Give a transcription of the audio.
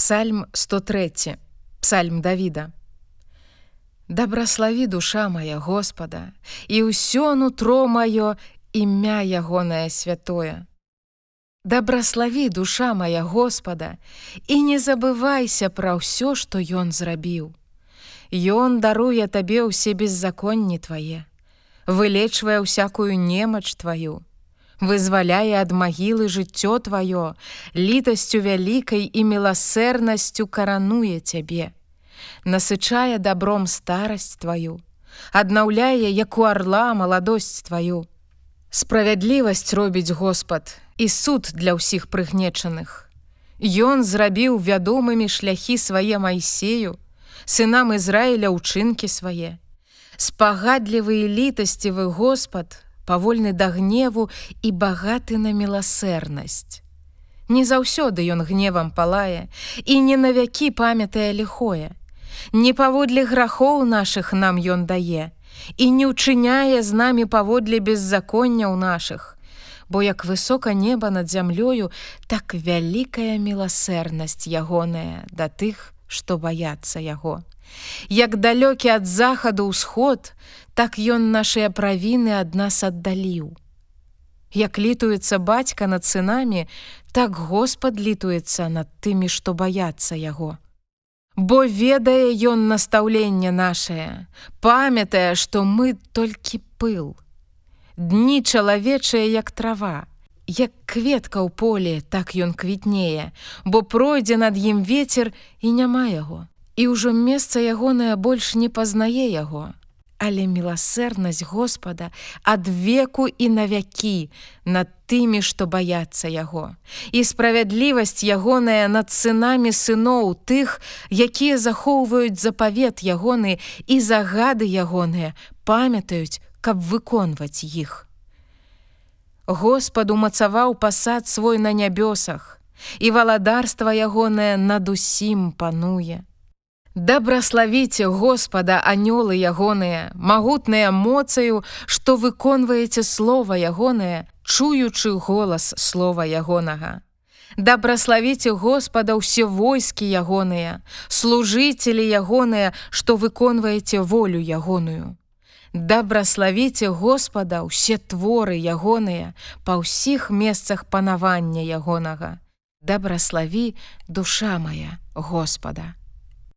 Псальм 103 Псальм Давіда Дабраславі душа моя Господа і ўсё нутро маё імя ягонае святое. Дабраславі душа моя Господа і не забывайся пра ўсё, што ён зрабіў. Ён даруе табе ўсе беззаконні твае, вылечвае ўсякую немач тваю, вызваляе ад магілы жыццё тваё, літасцю вялікай і міласэрнасцю карануе цябе, насычае добром старасць тваю, аднаўляе як у арла маладосць тваю. Справядлівасць робіць Господ і суд для ўсіх прыгнечаных. Ён зрабіў вядомымі шляхі свае майсею, сынам Ізраіля ўчынкі свае. Спагадлівы і літасцівы Господ, павольны да гневу і багаты на міласэрнасць. Не заўсёды ён гневам палае і не навякі памятае ліхое. Не паводле грахоў нашых нам ён дае і не ўчыняе з намі паводле беззаконняў нашых, Бо як высока неба над зямлёю, так вялікая міласэрнасць ягоная да тых, што баяцца яго. Як далёкі ад захаду ўсход, так ён нашыя правіны ад нас аддаліў. Як літуецца бацька над сынамі, так Господ літуецца над тымі, што баяцца яго. Бо ведае ён настаўленне нашае, памятае, што мы толькі пыл. Дні чалавечыя як трава, як кветка ў поле, так ён квітнее, бо пройдзе над ім ветер і няма яго і ўжо месца ягонае больш не пазнае яго. Але міласэрнасць Господа ад веку і навякі над тымі, што баяцца яго. І справядлівасць ягоная над сынамі сыноў тых, якія захоўваюць запавет ягоны і загады ягоныя, памятаюць, каб выконваць іх. Господ умацаваў пасад свой на нябёсах, і валадарства ягонае над усім пануе. Дабраславіце Господа анёлы ягоныя, магутныя моцаю, што выконваеце слова ягонае, чуючы голас слова ягонага. Дабраславіце Господа ўсе войскі ягоныя, служыцелі ягоныя, што выконваеце волю ягоную. Дабраславіце Господа ўсе творы ягоныя па ўсіх месцах панавання ягонага. Дабраславі душа моя Господа.